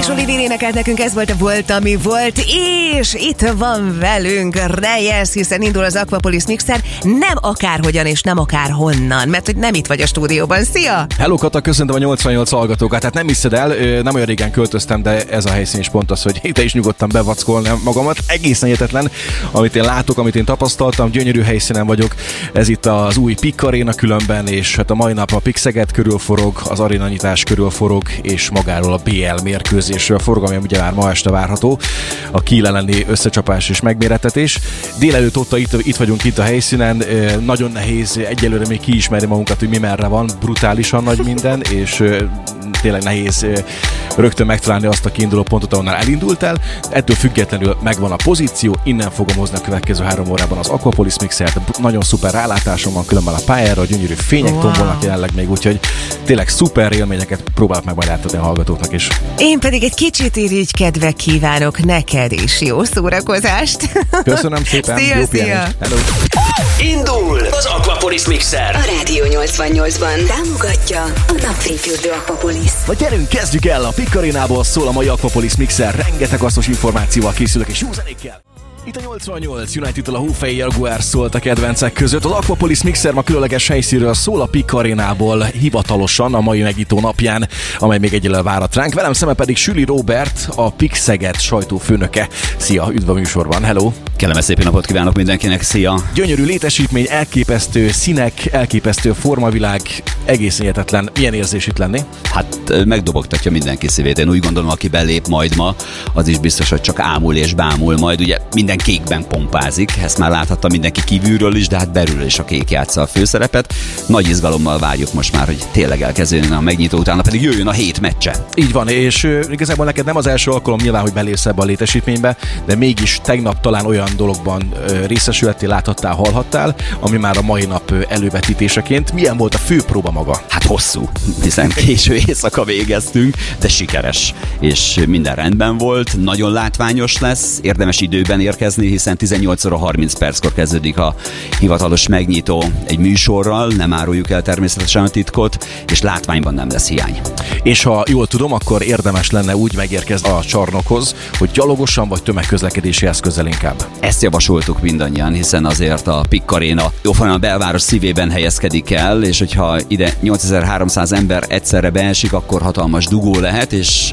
és Olivier énekelt nekünk, ez volt a Volt, ami volt, és itt van velünk Reyes, hiszen indul az Aquapolis Mixer, nem akárhogyan és nem akárhonnan, mert hogy nem itt vagy a stúdióban. Szia! Hello Kata, köszöntöm a 88 hallgatókat. Tehát nem hiszed el, nem olyan régen költöztem, de ez a helyszín is pont az, hogy te is nyugodtan bevackolnám magamat. Egészen hihetetlen, amit én látok, amit én tapasztaltam, gyönyörű helyszínen vagyok. Ez itt az új Pik Arena különben, és hát a mai nap a Pixeget körül forog, az arénanyitás körül forog, és magáról a BL mérkőzésről forog, ami ugye már ma este várható. A Kiel elleni összecsapás és megméretetés. Délelőtt óta itt, itt vagyunk itt a helyszínen, nagyon nehéz egyelőre még kiismerni magunkat, hogy mi merre van, brutálisan nagy minden, és tényleg nehéz rögtön megtalálni azt a kiinduló pontot, ahonnan elindultál. Ettől függetlenül megvan a pozíció, innen fogom hozni a következő három órában az Aquapolis Mixert. Nagyon szuper rálátásom van különben a pályára, gyönyörű fények wow. tombolnak jelenleg még, úgyhogy tényleg szuper élményeket próbálok meg majd átadni a hallgatóknak is. Én pedig egy kicsit kedve kívánok neked is. Jó szórakozást! Köszönöm szépen! Szia, Jó szia! Hello. Indul az Aquapolis Mixer! A Rádió 88-ban támogatja a Napfényfürdő Aquapolis. Vagy gyerünk, kezdjük el! A Pikarinából szól a mai Aquapolis Mixer. Rengeteg hasznos információval készülök és jó zenékkel. Itt a 88 united a Hófej Jaguar szólt a kedvencek között. Az Aquapolis Mixer ma különleges helyszínről szól a Pik Arénából hivatalosan a mai megító napján, amely még egyelőre várat ránk. Velem szeme pedig Süli Robert, a Pik Szeged sajtófőnöke. Szia, üdv a műsorban, hello! Kellemes szép napot kívánok mindenkinek, szia! Gyönyörű létesítmény, elképesztő színek, elképesztő formavilág, egészen hihetetlen. Milyen érzés itt lenni? Hát megdobogtatja mindenki szívét. Én úgy gondolom, aki belép majd ma, az is biztos, hogy csak ámul és bámul majd. Ugye minden kékben pompázik, ezt már láthatta mindenki kívülről is, de hát belül is a kék játsza a főszerepet. Nagy izgalommal várjuk most már, hogy tényleg elkezdődjön a megnyitó utána, pedig jöjjön a hét meccse. Így van, és igazából neked nem az első alkalom nyilván, hogy belépsz ebbe a létesítménybe, de mégis tegnap talán olyan dologban részesülhettél, láthattál, hallhattál, ami már a mai nap elővetítéseként. Milyen volt a fő próba maga? Hát hosszú, hiszen késő éjszaka végeztünk, de sikeres, és minden rendben volt, nagyon látványos lesz, érdemes időben érkezni, hiszen 18 óra 30 perckor kezdődik a hivatalos megnyitó egy műsorral, nem áruljuk el természetesen a titkot, és látványban nem lesz hiány. És ha jól tudom, akkor érdemes lenne úgy megérkezni a csarnokhoz, hogy gyalogosan vagy tömegközlekedési eszközzel inkább. Ezt javasoltuk mindannyian, hiszen azért a Pikkaréna jóformán a belváros szívében helyezkedik el, és hogyha ide 8300 ember egyszerre beesik, akkor hatalmas dugó lehet, és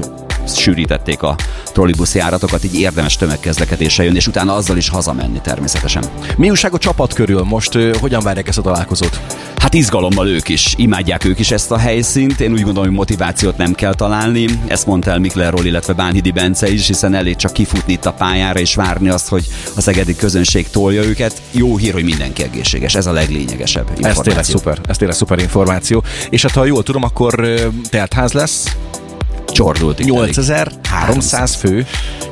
sűrítették a trollibusz járatokat, így érdemes tömegkezlekedésre jönni, és utána azzal is hazamenni természetesen. Mi újság a csapat körül? Most hogyan várják ezt a találkozót? Hát izgalommal ők is, imádják ők is ezt a helyszínt. Én úgy gondolom, hogy motivációt nem kell találni. Ezt mondta el Miklerról, illetve Bánhidi Bence is, hiszen elég csak kifutni itt a pályára és várni azt, hogy a szegedi közönség tolja őket. Jó hír, hogy mindenki egészséges. Ez a leglényegesebb információ. Ez tényleg szuper, ez tényleg szuper információ. És hát ha jól tudom, akkor teltház lesz, csordult. 8300 fő.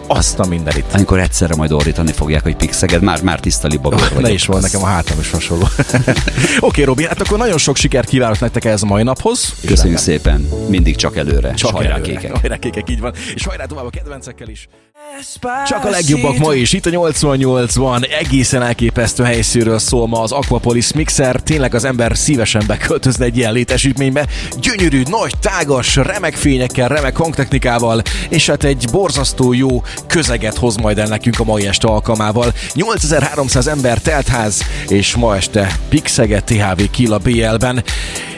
Azt a mindenit. Amikor egyszerre majd ordítani fogják, hogy Pixeged, már, már tiszta libabor oh, Ne is van, nekem a hátam is hasonló. Oké, okay, Robi, hát akkor nagyon sok sikert kívánok nektek ez a mai naphoz. Köszönjük szépen, mindig csak előre. Csak hajrá kékek. Hajrá kékek, így van. És hajrá tovább a kedvencekkel is. Csak a legjobbak ma is, itt a 88-ban egészen elképesztő helyszínről szól ma az Aquapolis Mixer. Tényleg az ember szívesen beköltözne egy ilyen létesítménybe. Gyönyörű, nagy, tágas, remek fényekkel, remek hangtechnikával, és hát egy borzasztó jó közeget hoz majd el nekünk a mai este alkalmával. 8300 ember teltház, és ma este Pixeget THV Kila BL-ben.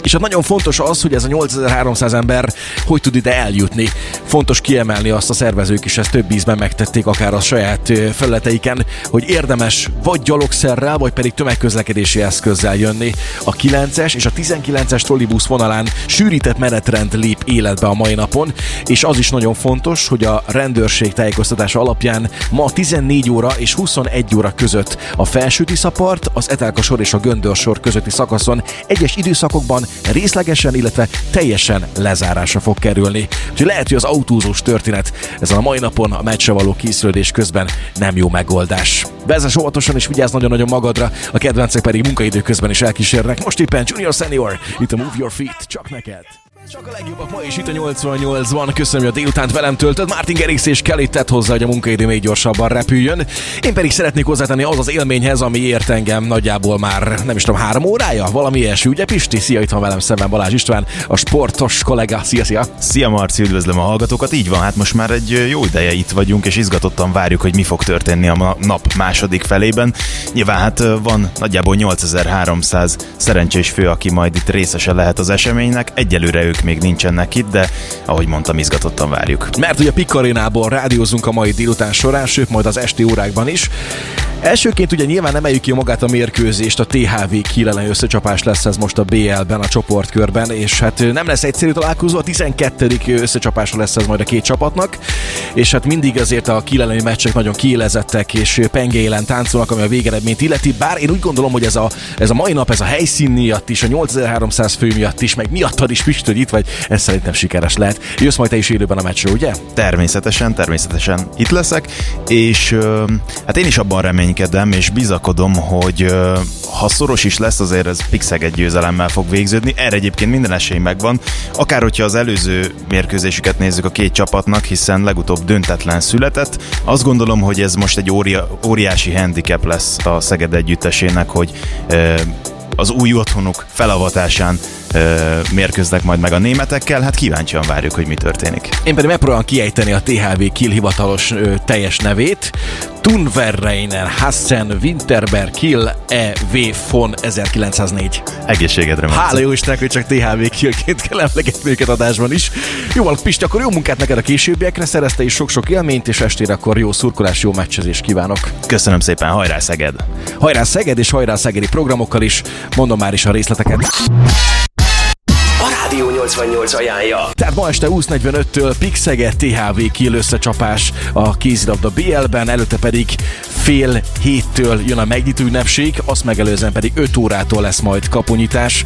És hát nagyon fontos az, hogy ez a 8300 ember hogy tud ide eljutni. Fontos kiemelni azt a szervezők is, ezt több ízben megtették akár a saját felületeiken, hogy érdemes vagy gyalogszerrel, vagy pedig tömegközlekedési eszközzel jönni. A 9-es és a 19-es trollibusz vonalán sűrített menetrend lép életbe a mai napon, és az is nagyon fontos, hogy a rendőrség tájékoztatása alapján ma 14 óra és 21 óra között a felső Tiszapart, az Etelka sor és a Göndörsor közötti szakaszon egyes időszakokban részlegesen, illetve teljesen lezárásra fog kerülni. Úgyhogy lehet, hogy az autózós történet ezen a mai napon a meccsre való készülődés közben nem jó megoldás. Vezess óvatosan és vigyázz nagyon-nagyon magadra, a kedvencek pedig munkaidő közben is elkísérnek. Most éppen Junior Senior, itt a Move Your Feet, csak neked. Csak a legjobbak ma is itt a 88-ban. Köszönöm, hogy a délutánt velem töltöd. Martin Gerix és Kelly tett hozzá, hogy a munkaidő még gyorsabban repüljön. Én pedig szeretnék hozzátenni az az élményhez, ami ért engem nagyjából már nem is tudom, három órája. Valami ilyesmi, ugye Pisti? Szia, itt van velem szemben Balázs István, a sportos kollega. Szia, szia! Szia Marci, üdvözlöm a hallgatókat. Így van, hát most már egy jó ideje itt vagyunk, és izgatottan várjuk, hogy mi fog történni a nap második felében. Nyilván hát van nagyjából 8300 szerencsés fő, aki majd itt részese lehet az eseménynek. Egyelőre ők még nincsenek itt, de ahogy mondtam, izgatottan várjuk. Mert ugye Pikarénából rádiózunk a mai délután során, sőt majd az esti órákban is. Elsőként ugye nyilván emeljük ki magát a mérkőzést, a THV Kiel összecsapás lesz ez most a BL-ben, a csoportkörben, és hát nem lesz egyszerű találkozó, a 12. összecsapásra lesz ez majd a két csapatnak, és hát mindig azért a Kiel meccsek nagyon kiélezettek, és pengélen táncolnak, ami a végeredményt illeti, bár én úgy gondolom, hogy ez a, ez a mai nap, ez a helyszín miatt is, a 8300 fő miatt is, meg miattad is, Pistő, hogy itt vagy, ez szerintem sikeres lehet. Jössz majd te is élőben a meccsről, ugye? Természetesen, természetesen itt leszek, és hát én is abban reménykedem, és bizakodom, hogy ha szoros is lesz, azért ez egy győzelemmel fog végződni. Erre egyébként minden esély megvan. Akár hogyha az előző mérkőzésüket nézzük a két csapatnak, hiszen legutóbb döntetlen született. Azt gondolom, hogy ez most egy ória, óriási handicap lesz a Szeged együttesének, hogy az új otthonuk felavatásán mérkőznek majd meg a németekkel, hát kíváncsian várjuk, hogy mi történik. Én pedig megpróbálom kiejteni a THV Kiel hivatalos ö, teljes nevét. Tunverreiner Hassen Winterberg Kiel E.V. von 1904. Egészségedre, Marci. Hála jó Istennek, hogy csak THV Kielként kell emlegetni őket adásban is. Jó, Pisti, akkor jó munkát neked a későbbiekre, szerezte is sok-sok élményt, és estére akkor jó szurkolás, jó meccsezést kívánok. Köszönöm szépen, hajrá Szeged! Hajrá Szeged és hajrá Szegedi programokkal is, mondom már is a részleteket. Rádió 88 ajánlja. Tehát ma este 20.45-től Pixeget THV Kiel összecsapás a kézilabda BL-ben, előtte pedig fél héttől jön a megnyitó ünnepség, azt megelőzően pedig 5 órától lesz majd kapunyítás.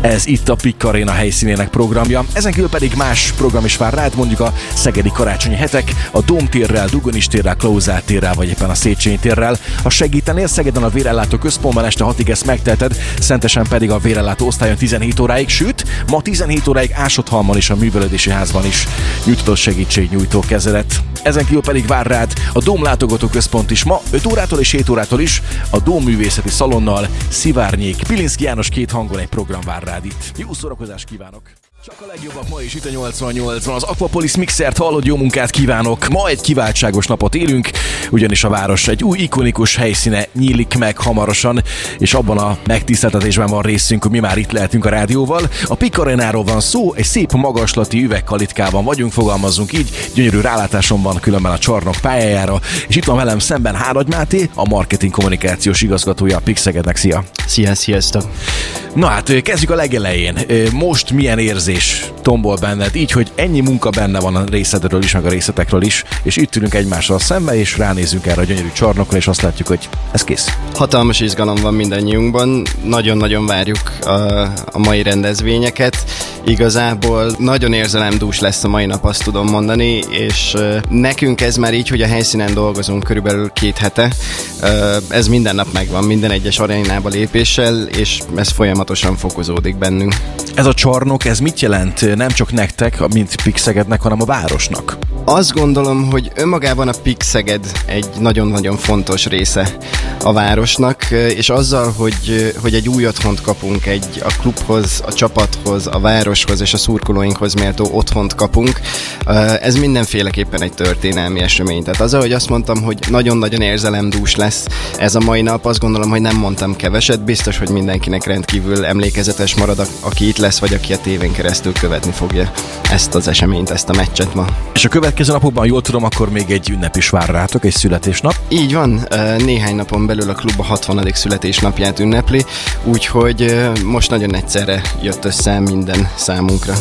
Ez itt a Pik Arena helyszínének programja. Ezen kívül pedig más program is vár rád, mondjuk a Szegedi Karácsonyi Hetek, a Domtérrel, Dugonis térrel, Klauzát térrel, vagy éppen a Széchenyi térrel. Ha segítenél Szegeden a Vérellátó Központban este 6-ig ezt megteheted, Szentesen pedig a Vérellátó osztályon 17 óráig, sőt, ma 17 óráig Ásodhalman is a Művelődési Házban is nyújtott segítségnyújtó kezelet. Ezen kívül pedig vár rád a Dóm Látogató Központ is ma 5 órától és 7 órától is a Dóm Művészeti Szalonnal Szivárnyék, Pilinszki János két hangon egy program vár rád itt. Jó szórakozást kívánok! Csak a legjobbak ma is itt a 88-ban. Az Aquapolis Mixert hallod, jó munkát kívánok. Ma egy kiváltságos napot élünk, ugyanis a város egy új ikonikus helyszíne nyílik meg hamarosan, és abban a megtiszteltetésben van részünk, hogy mi már itt lehetünk a rádióval. A Pikarenáról van szó, egy szép magaslati üvegkalitkában vagyunk, fogalmazzunk így, gyönyörű rálátásom van különben a csarnok pályájára, és itt van velem szemben Hárad Máté, a marketing kommunikációs igazgatója a Pixegednek. Szia! Szia, sziasztok! Na hát kezdjük a legelején. Most milyen érzés is. Tombol benned, így, hogy ennyi munka benne van a részedről is, meg a részletekről is, és itt ülünk egymással szembe, és ránézünk erre a gyönyörű csarnokra, és azt látjuk, hogy ez kész. Hatalmas izgalom van mindannyiunkban, nagyon-nagyon várjuk a, a mai rendezvényeket. Igazából nagyon érzelemdús lesz a mai nap, azt tudom mondani, és nekünk ez már így, hogy a helyszínen dolgozunk körülbelül két hete. Ez minden nap megvan, minden egyes arénába lépéssel, és ez folyamatosan fokozódik bennünk. Ez a csarnok, ez mit jelent nem csak nektek, mint Pixegednek, hanem a városnak? Azt gondolom, hogy önmagában a Pixeged egy nagyon-nagyon fontos része a városnak, és azzal, hogy, hogy egy új otthont kapunk, egy a klubhoz, a csapathoz, a városhoz és a szurkolóinkhoz méltó otthont kapunk, ez mindenféleképpen egy történelmi esemény. Tehát az, ahogy azt mondtam, hogy nagyon-nagyon érzelemdús lesz ez a mai nap, azt gondolom, hogy nem mondtam keveset, biztos, hogy mindenkinek rendkívül emlékezetes marad, aki itt lesz, vagy aki a tévén keresztül követni fogja ezt az eseményt, ezt a meccset ma. És a következő napokban, jól tudom, akkor még egy ünnep is vár rátok, egy születésnap. Így van, néhány napon belül a klub a 60. születésnapját ünnepli, úgyhogy most nagyon egyszerre jött össze minden számunkra.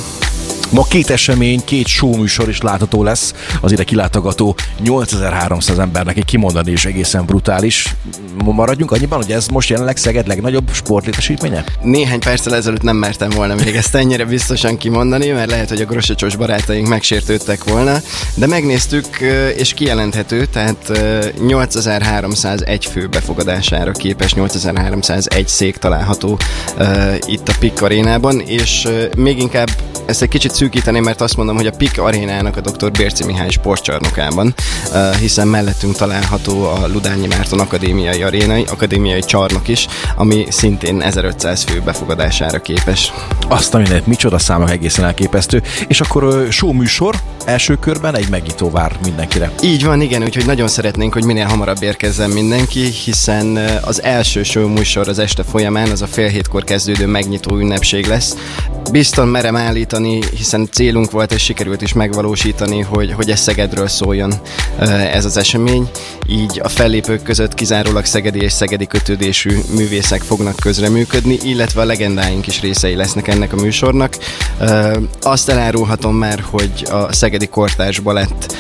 Ma két esemény, két showműsor is látható lesz. Az ide kilátogató 8300 embernek egy kimondani is egészen brutális. Maradjunk annyiban, hogy ez most jelenleg Szeged legnagyobb sportlétesítménye? Néhány perccel ezelőtt nem mertem volna még ezt ennyire biztosan kimondani, mert lehet, hogy a grosicsos barátaink megsértődtek volna, de megnéztük, és kijelenthető, tehát 8301 fő befogadására képes, 8301 szék található itt a PIK arénában, és még inkább ezt egy kicsit szűkíteném, mert azt mondom, hogy a PIK arénának a dr. Bérci Mihály sportcsarnokában, hiszen mellettünk található a Ludányi Márton Akadémiai Arénai, akadémiai csarnok is, ami szintén 1500 fő befogadására képes. Azt a mindent, micsoda számok egészen elképesztő. És akkor show műsor, első körben egy megnyitó vár mindenkire. Így van, igen, úgyhogy nagyon szeretnénk, hogy minél hamarabb érkezzen mindenki, hiszen az első show műsor az este folyamán, az a fél hétkor kezdődő megnyitó ünnepség lesz. Bizton merem állítani, hiszen célunk volt, és sikerült is megvalósítani, hogy, hogy ez Szegedről szóljon ez az esemény. Így a fellépők között kizárólag szegedi és szegedi kötődésű művészek fognak közreműködni, illetve a legendáink is részei lesznek ennek a műsornak. Azt elárulhatom már, hogy a Szegedi Kortárs Balett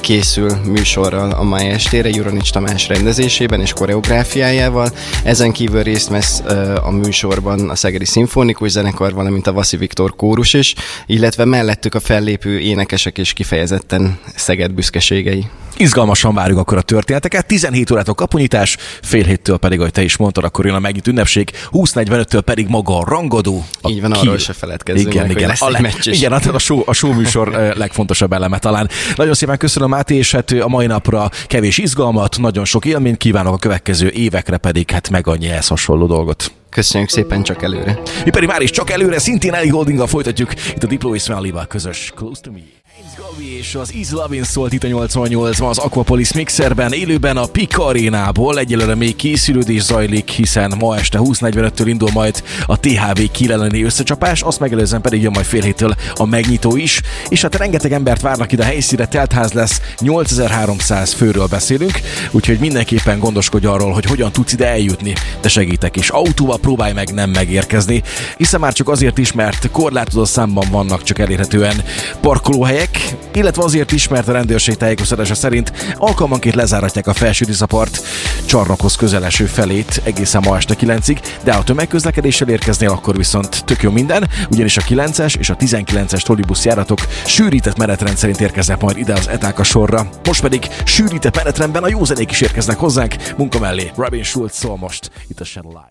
készül műsorral a mai estére, Juronics Tamás rendezésében és koreográfiájával. Ezen kívül részt vesz a műsorban a Szegedi Szimfonikus Zenekar, valamint a Vaszi Viktor kórus is, illetve mellettük a fellépő énekesek és kifejezetten Szeged büszkeségei. Izgalmasan várjuk akkor a történeteket. 17 órától kaponyítás, fél héttől pedig, ahogy te is mondtad, akkor jön a megint ünnepség, 20-45-től pedig maga a rangadó. A Így van, arról se feledkezzünk igen, meg, igen, lesz a, le, igen, a, show, a show műsor legfontosabb eleme talán. Nagyon szépen köszönöm Máté, és hát a mai napra kevés izgalmat, nagyon sok élményt kívánok a következő évekre pedig hát meg annyi ehhez hasonló dolgot. Köszönjük szépen csak előre. Mi pedig már is csak előre, szintén Ellie Goldinggal folytatjuk itt a Diplo és közös Close to Me. Gavi és az Lovin szólt itt a 88-ban az Aquapolis mixerben, élőben a Pik arénából. Egyelőre még készülődés zajlik, hiszen ma este 20.45-től indul majd a THV kileleni összecsapás, azt megelőzően pedig jön majd fél héttől a megnyitó is, és hát rengeteg embert várnak ide a helyszíre, teltház lesz, 8300 főről beszélünk, úgyhogy mindenképpen gondoskodj arról, hogy hogyan tudsz ide eljutni, de segítek is. Autóval próbálj meg nem megérkezni, hiszen már csak azért is, mert korlátozott számban vannak csak elérhetően parkolóhelyek, illetve azért is, mert a rendőrség tájékoztatása szerint alkalmanként lezáratják a felső Diszapart csarnokhoz közeleső felét egészen ma este 9-ig, de ha tömegközlekedéssel érkeznél, akkor viszont tök jó minden, ugyanis a 9-es és a 19-es trollibusz járatok sűrített menetrend szerint érkeznek majd ide az etáka sorra. Most pedig sűrített menetrendben a jó zenék is érkeznek hozzánk, munka mellé. Robin Schulz szól most itt a Shadow Light.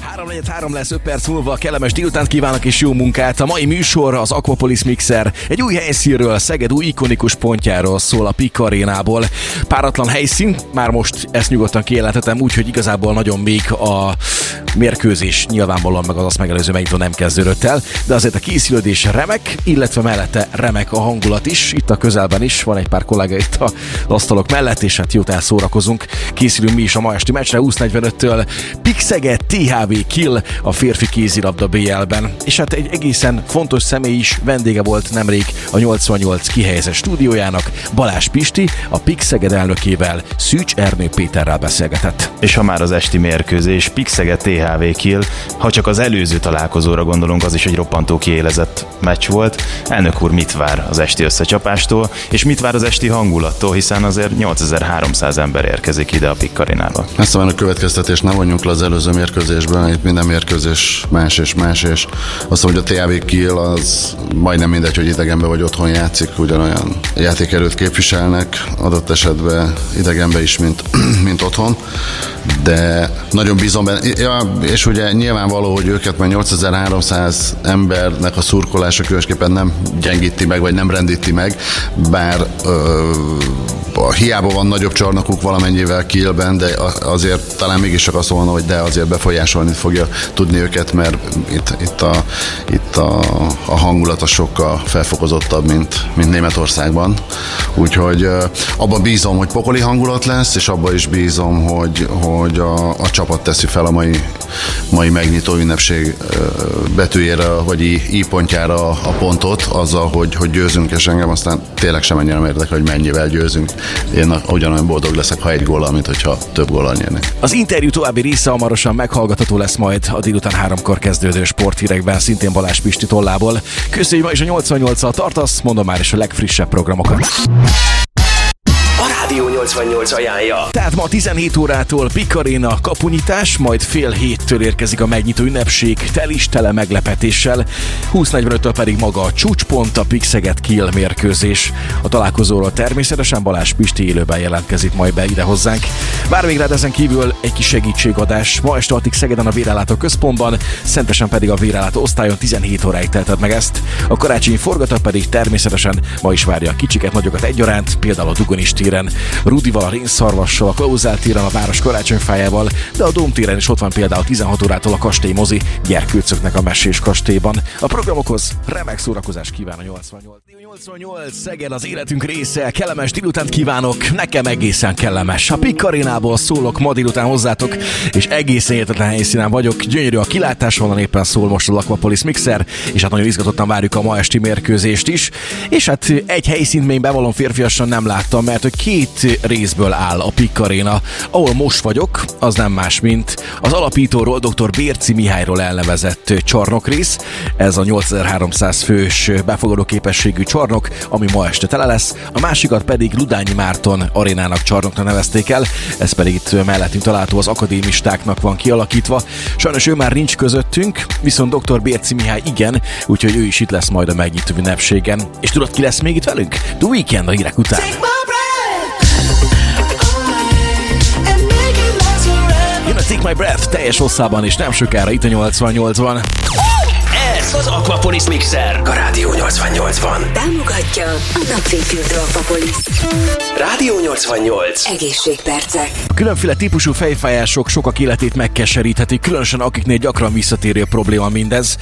3 lesz 5 perc múlva, kellemes délután kívánok és jó munkát. A mai műsor az Aquapolis Mixer. Egy új helyszínről, Szeged új ikonikus pontjáról szól a Pik arénából. Páratlan helyszín, már most ezt nyugodtan kijelenthetem, úgyhogy igazából nagyon még a mérkőzés nyilvánvalóan meg az azt megelőző megnyitó nem kezdődött el, de azért a készülődés remek, illetve mellette remek a hangulat is. Itt a közelben is van egy pár kollega itt a asztalok mellett, és hát jót elszórakozunk. Készülünk mi is a ma esti meccsre 20.45-től. Pixeget THV Kill a férfi kézilabda BL-ben. És hát egy egészen fontos személy is vendége volt nemrég a 88 kihelyezett stúdiójának, Balázs Pisti, a Pixeged elnökével, Szűcs Ernő Péterrel beszélgetett. És ha már az esti mérkőzés, Pixeged THV Kill, ha csak az előző találkozóra gondolunk, az is egy roppantó kiélezett meccs volt. Elnök úr mit vár az esti összecsapástól, és mit vár az esti hangulattól, hiszen azért 8300 ember érkezik ide a Pikkarinába. Ezt a következtetés nem vonjunk le az előző mérkőzésben, itt minden mérkőzés más és más, és azt mondom, hogy a THV Kiel az majdnem mindegy, hogy idegenbe vagy otthon játszik, ugyanolyan játékerőt képviselnek, adott esetben idegenbe is, mint, mint otthon, de nagyon bízom benne, ja, és ugye nyilvánvaló, hogy őket már 8300 embernek a szurkolása különösképpen nem gyengíti meg, vagy nem rendíti meg, bár ö, hiába van nagyobb csarnokuk valamennyivel Kielben, de azért talán mégis csak azt mondom, hogy de azért befolyásolni fogja tudni őket, mert itt, itt, a, itt a, a hangulat a sokkal felfokozottabb, mint, mint Németországban. Úgyhogy abban bízom, hogy pokoli hangulat lesz, és abban is bízom, hogy, hogy a, a csapat teszi fel a mai, mai megnyitó ünnepség betűjére, vagy i, pontjára a pontot, azzal, hogy, hogy győzünk, és engem aztán tényleg sem ennyire érdekel, hogy mennyivel győzünk én ugyanolyan boldog leszek, ha egy gól, mint hogyha több gól nyernek. Az interjú további része hamarosan meghallgatható lesz majd a délután háromkor kezdődő sporthírekben, szintén Balázs Pisti tollából. Köszönjük ma is a 88-al tartasz, mondom már is a legfrissebb programokat. Rádió 88 ajánlja. Tehát ma 17 órától Pikaréna kapunyítás, majd fél héttől érkezik a megnyitó ünnepség, tel is tele meglepetéssel, 20.45-től pedig maga a csúcspont, a Pixeget Kill mérkőzés. A találkozóról természetesen Balázs Pisti élőben jelentkezik majd be ide hozzánk. Vár még rád ezen kívül egy kis segítségadás. Ma este addig Szegeden a Vérelátó központban, Szentesen pedig a Vérelátó osztályon 17 óráig telted meg ezt. A karácsonyi forgatag pedig természetesen ma is várja a kicsiket, nagyokat egyaránt, például a Dugonis téren, Rudival, a Rénszarvassal, a Klauzál téren, a város karácsonyfájával, de a Dóm téren is ott van például 16 órától a kastély mozi gyerkőcöknek a mesés kastélyban. A programokhoz remek szórakozás kíván a 88. 88 Szegen az életünk része, kellemes délutánt kívánok, nekem egészen kellemes. A Pikarinából szólok ma délután hozzátok, és egészen értetlen helyszínen vagyok. Gyönyörű a kilátás, onnan éppen szól most a Aquapolis Mixer, és hát nagyon izgatottan várjuk a ma esti mérkőzést is. És hát egy helyszínt még bevallom férfiasan nem láttam, mert hogy két részből áll a Pikkaréna. Ahol most vagyok, az nem más, mint az alapítóról, dr. Bérci Mihályról elnevezett csarnokrész. Ez a 8300 fős befogadó képességű csarnok, ami ma este tele lesz. A másikat pedig Ludányi Márton arénának csarnokra nevezték el, ez pedig itt mellettünk található az akadémistáknak van kialakítva. Sajnos ő már nincs közöttünk, viszont dr. Bérci Mihály igen, úgyhogy ő is itt lesz majd a megnyitó ünnepségen. És tudod, ki lesz még itt velünk? The Weekend a hírek után. Jön Take My Breath teljes hosszában, és nem sokára itt a 88-ban. Ez az Aquapolis Mixer a Rádió 88-ban. Támogatja a napfényfürdő Aquapolis. Rádió 88. Egészségpercek. A különféle típusú fejfájások sokak életét megkeseríthetik, különösen akiknél gyakran visszatérő probléma mindez.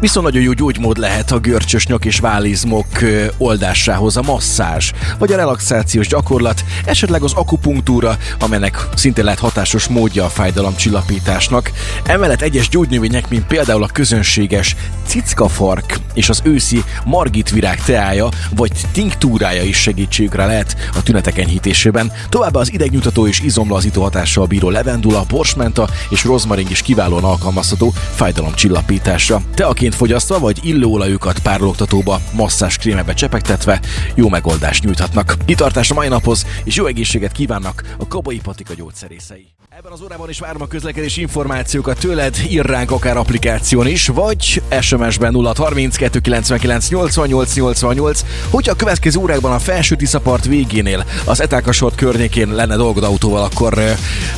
Viszont nagyon jó gyógymód lehet a görcsös nyak és válizmok ö, oldásához a masszázs, vagy a relaxációs gyakorlat, esetleg az akupunktúra, amelynek szintén lehet hatásos módja a fájdalomcsillapításnak. Emellett egyes gyógynövények, mint például a közönséges cickafark és az őszi margitvirág teája vagy tinktúrája is segítségükre lehet a tünetek enyhítésében. Továbbá az idegnyugtató és izomlazító hatással bíró levendula, borsmenta és rozmarin is kiválóan alkalmazható fájdalomcsillapításra. Teaként fogyasztva vagy illóolajukat párologtatóba, masszás krémebe csepegtetve jó megoldást nyújthatnak. Kitartás a mai naphoz és jó egészséget kívánnak a Kabai Patika gyógyszerészei. Ebben az órában is várom a közlekedési információkat tőled, ír ránk akár applikáción is, vagy SMS-ben 0 32 99 88 88. Hogyha a következő órákban a felső Tiszapart végénél, az Etákasort környékén lenne dolgod autóval, akkor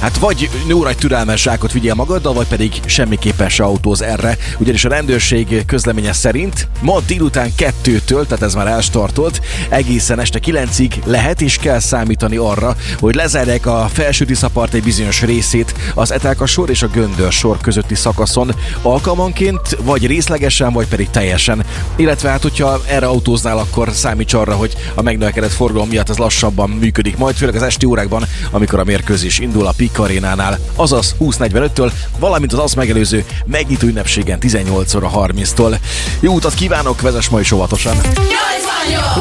hát vagy óra egy türelmes zsákot vigyél magaddal, vagy pedig semmiképpen se autóz erre, ugyanis a rendőrség közleménye szerint ma délután kettőtől, tehát ez már elstartolt, egészen este 9-ig lehet és kell számítani arra, hogy lezárják a felső Tiszapart egy bizonyos részét az Etelka sor és a Göndör sor közötti szakaszon alkalmanként, vagy részlegesen, vagy pedig teljesen. Illetve hát, hogyha erre autóznál, akkor számíts arra, hogy a megnövekedett forgalom miatt ez lassabban működik majd, főleg az esti órákban, amikor a mérkőzés indul a Pik arénánál, azaz 20.45-től, valamint az azt megelőző megnyitó ünnepségen 18 óra 30-tól. Jó utat kívánok, vezess ma is óvatosan!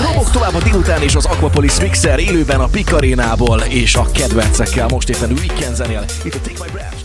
Robok tovább a délután és az Aquapolis Mixer élőben a Pik arénából és a kedvencekkel most éppen Weekend zenél. Itt a Take My Breath,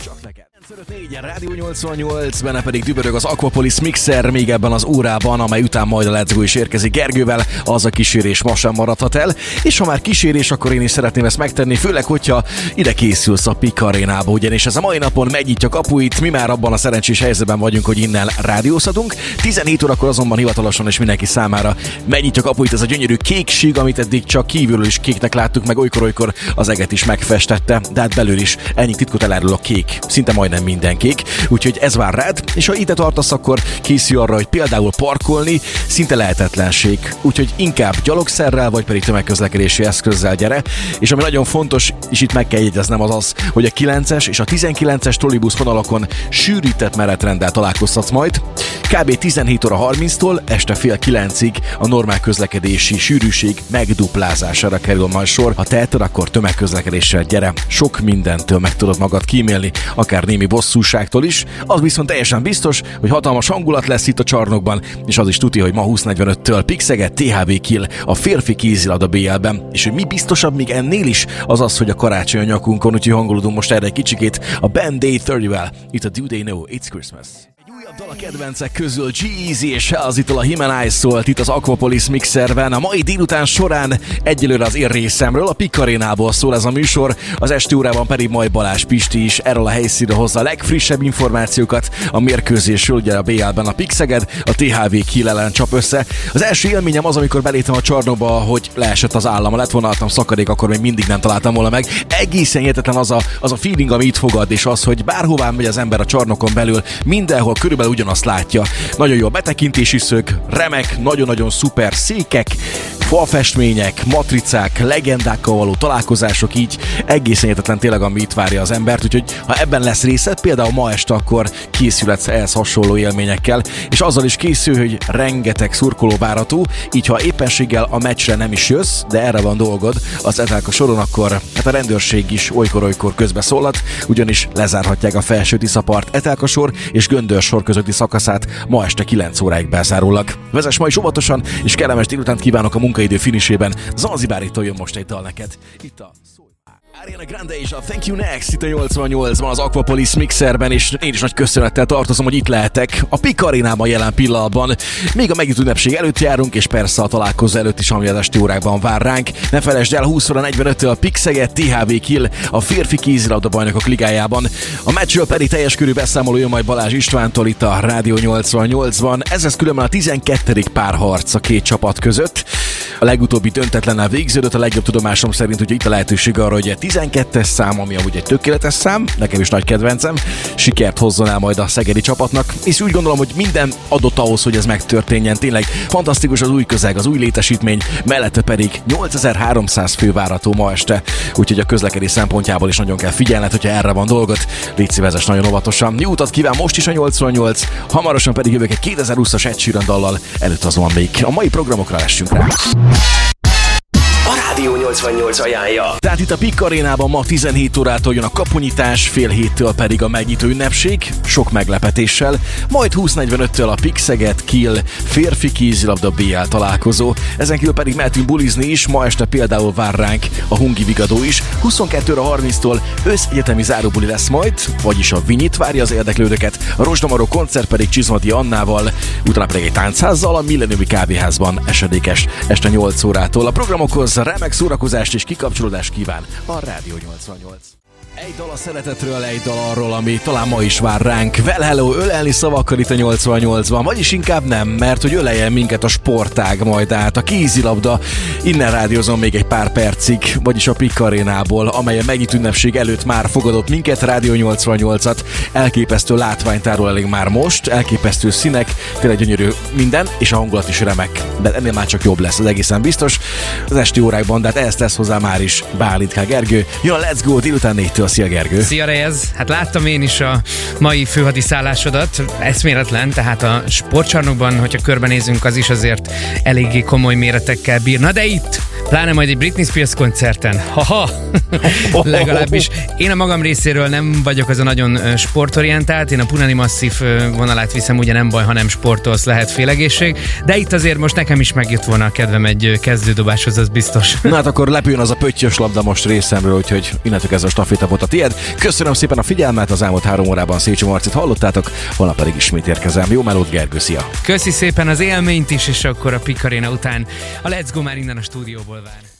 csak neked. 5-4-en, Rádió 88, benne pedig dübörög az Aquapolis Mixer még ebben az órában, amely után majd a Let's Go is érkezik Gergővel, az a kísérés ma sem maradhat el, és ha már kísérés, akkor én is szeretném ezt megtenni, főleg, hogyha ide készülsz a Pik arénába, ugyanis ez a mai napon megnyitja kapuit, mi már abban a szerencsés helyzetben vagyunk, hogy innen rádiózhatunk. 17 órakor azonban hivatalosan és mindenki számára megnyitja kapuit ez a gyönyörű kék sík, amit eddig csak kívülről is kéknek láttuk, meg olykor-olykor az eget is megfestette, de hát belül is ennyi titkot elárul a kék, szinte majdnem minden kék, úgyhogy ez vár rád, és ha ide tartasz, akkor készülj arra, hogy például parkolni szinte lehetetlenség, úgyhogy inkább gyalogszerrel, vagy pedig tömegközlekedési eszközzel gyere, és ami nagyon fontos, és itt meg kell jegyeznem az az, hogy a 9-es és a 19-es trollibusz vonalakon sűrített menetrenddel találkozhatsz majd, kb. 17 óra 30-tól este fél 9-ig a normál közlekedési sűrűség megduplázására kerül majd sor. Ha teheted, akkor tömegközlekedéssel gyere, sok mindentől meg tudod magad kímélni, akár némi bosszúságtól is. Az viszont teljesen biztos, hogy hatalmas hangulat lesz itt a csarnokban, és az is tuti, hogy ma 20.45-től Pixeget THV Kill a férfi kézilabda BL-ben. És hogy mi biztosabb még ennél is, az az, hogy a karácsony a nyakunkon, úgyhogy hangolódunk most erre egy kicsikét a Band Day 30-vel. Itt a Do They Know It's Christmas. Újabb dal a kedvencek közül G-Eazy és Halsey-től a Himen szólt itt az Aquapolis mixerben. A mai délután során egyelőre az én részemről, a Pikarénából szól ez a műsor, az esti órában pedig majd Balázs Pisti is erről a helyszínről hozza a legfrissebb információkat a mérkőzésről, ugye a BL-ben a Pixeged, a THV Kiel ellen csap össze. Az első élményem az, amikor beléptem a csarnokba, hogy leesett az állam, lett volna szakadék, akkor még mindig nem találtam volna meg. Egészen hihetetlen az a, az a feeling, ami itt fogad, és az, hogy bárhová megy az ember a csarnokon belül, mindenhol körül körülbelül ugyanazt látja. Nagyon jó a betekintési szög, remek, nagyon-nagyon szuper székek, falfestmények, matricák, legendákkal való találkozások, így egészen értetlen tényleg, ami itt várja az embert, úgyhogy ha ebben lesz részed, például ma este, akkor készülhetsz ehhez hasonló élményekkel, és azzal is készül, hogy rengeteg szurkoló várható, így ha éppenséggel a meccsre nem is jössz, de erre van dolgod, az etelka soron, akkor hát a rendőrség is olykor-olykor közbeszólat, ugyanis lezárhatják a felső Tiszapart etelka sor és göndör sor közötti szakaszát ma este 9 óráig bezárólag. Vezess ma is óvatosan, és kellemes délután kívánok a munkaidő finisében. Zanzibáritól jön most egy dal neked. Itt a Ariana Grande és a Thank You Next itt a 88-ban az Aquapolis mixerben, és én is nagy köszönettel tartozom, hogy itt lehetek a Pik Arénában jelen pillanatban. Még a megnyitó ünnepség előtt járunk, és persze a találkozó előtt is, ami az esti órákban vár ránk. Ne felejtsd el, 20 45 a Pixeget THV Kill a férfi kézilabda bajnokok ligájában. A meccsről pedig teljes körű beszámoló jön majd Balázs Istvántól itt a Rádió 88-ban. Ez lesz különben a 12. párharc a két csapat között. A legutóbbi döntetlennel végződött, a legjobb tudomásom szerint, hogy itt a lehetőség arra, hogy 12-es szám, ami amúgy egy tökéletes szám, nekem is nagy kedvencem, sikert hozzon el majd a szegedi csapatnak, és úgy gondolom, hogy minden adott ahhoz, hogy ez megtörténjen. Tényleg fantasztikus az új közeg, az új létesítmény, mellette pedig 8300 fő várható ma este, úgyhogy a közlekedés szempontjából is nagyon kell figyelned, hogyha erre van dolgot. Légy szívezes nagyon óvatosan. Jó utat kíván most is a 88, hamarosan pedig jövök egy 2020-as Ed dallal, előtt azonban még a mai programokra lessünk rá. Rádió 88 ajánlja. Tehát itt a Pik Arénában ma 17 órától jön a kapunyítás, fél héttől pedig a megnyitó ünnepség, sok meglepetéssel, majd 20.45-től a Pixeget Kill férfi kézilabda BL találkozó, ezen kívül pedig mehetünk bulizni is, ma este például vár ránk a Hungi Vigadó is, 22 30-tól összegyetemi záróbuli lesz majd, vagyis a Vinyit várja az érdeklődőket, a Rosdamaró koncert pedig Csizmati Annával, utána pedig egy táncházzal a Milleniumi Kávéházban esedékes este 8 órától. A programokhoz remek szórakozást és kikapcsolódást kíván a Rádió 88. Egy dal a szeretetről, egy dal arról, ami talán ma is vár ránk. Well hello, ölelni szavakkal itt a 88-ban, vagyis inkább nem, mert hogy öleljen minket a sportág majd át, a kézilabda. Innen rádiózom még egy pár percig, vagyis a Pik Arénából, amely a megnyit ünnepség előtt már fogadott minket, Rádió 88-at. Elképesztő látványtárul elég már most, elképesztő színek, tényleg gyönyörű minden, és a hangulat is remek. De ennél már csak jobb lesz, az egészen biztos. Az esti órákban, de hát ezt tesz hozzá már is Bálint Gergő. Jön Let's Go délután 4 Szia Gergő! Szia Reyes! Hát láttam én is a mai főhadiszállásodat, eszméletlen, tehát a sportcsarnokban, hogyha körbenézünk, az is azért eléggé komoly méretekkel bírna, de itt, pláne majd egy Britney Spears koncerten, haha, legalábbis én a magam részéről nem vagyok az a nagyon sportorientált, én a Punani Masszív vonalát viszem, ugye nem baj, ha nem sportolsz, lehet félegészség, de itt azért most nekem is megjött volna a kedvem egy kezdődobáshoz, az biztos. Na hát akkor lepüljön az a pöttyös labda most részemről, úgyhogy innentől ez a staféta volt a tied. Köszönöm szépen a figyelmet, az elmúlt három órában Szécsi Marcit hallottátok, holnap pedig ismét érkezem. Jó melót, Gergő, szia! Köszi szépen az élményt is, és akkor a Pikaréna után a Let's Go már innen a stúdióból vár.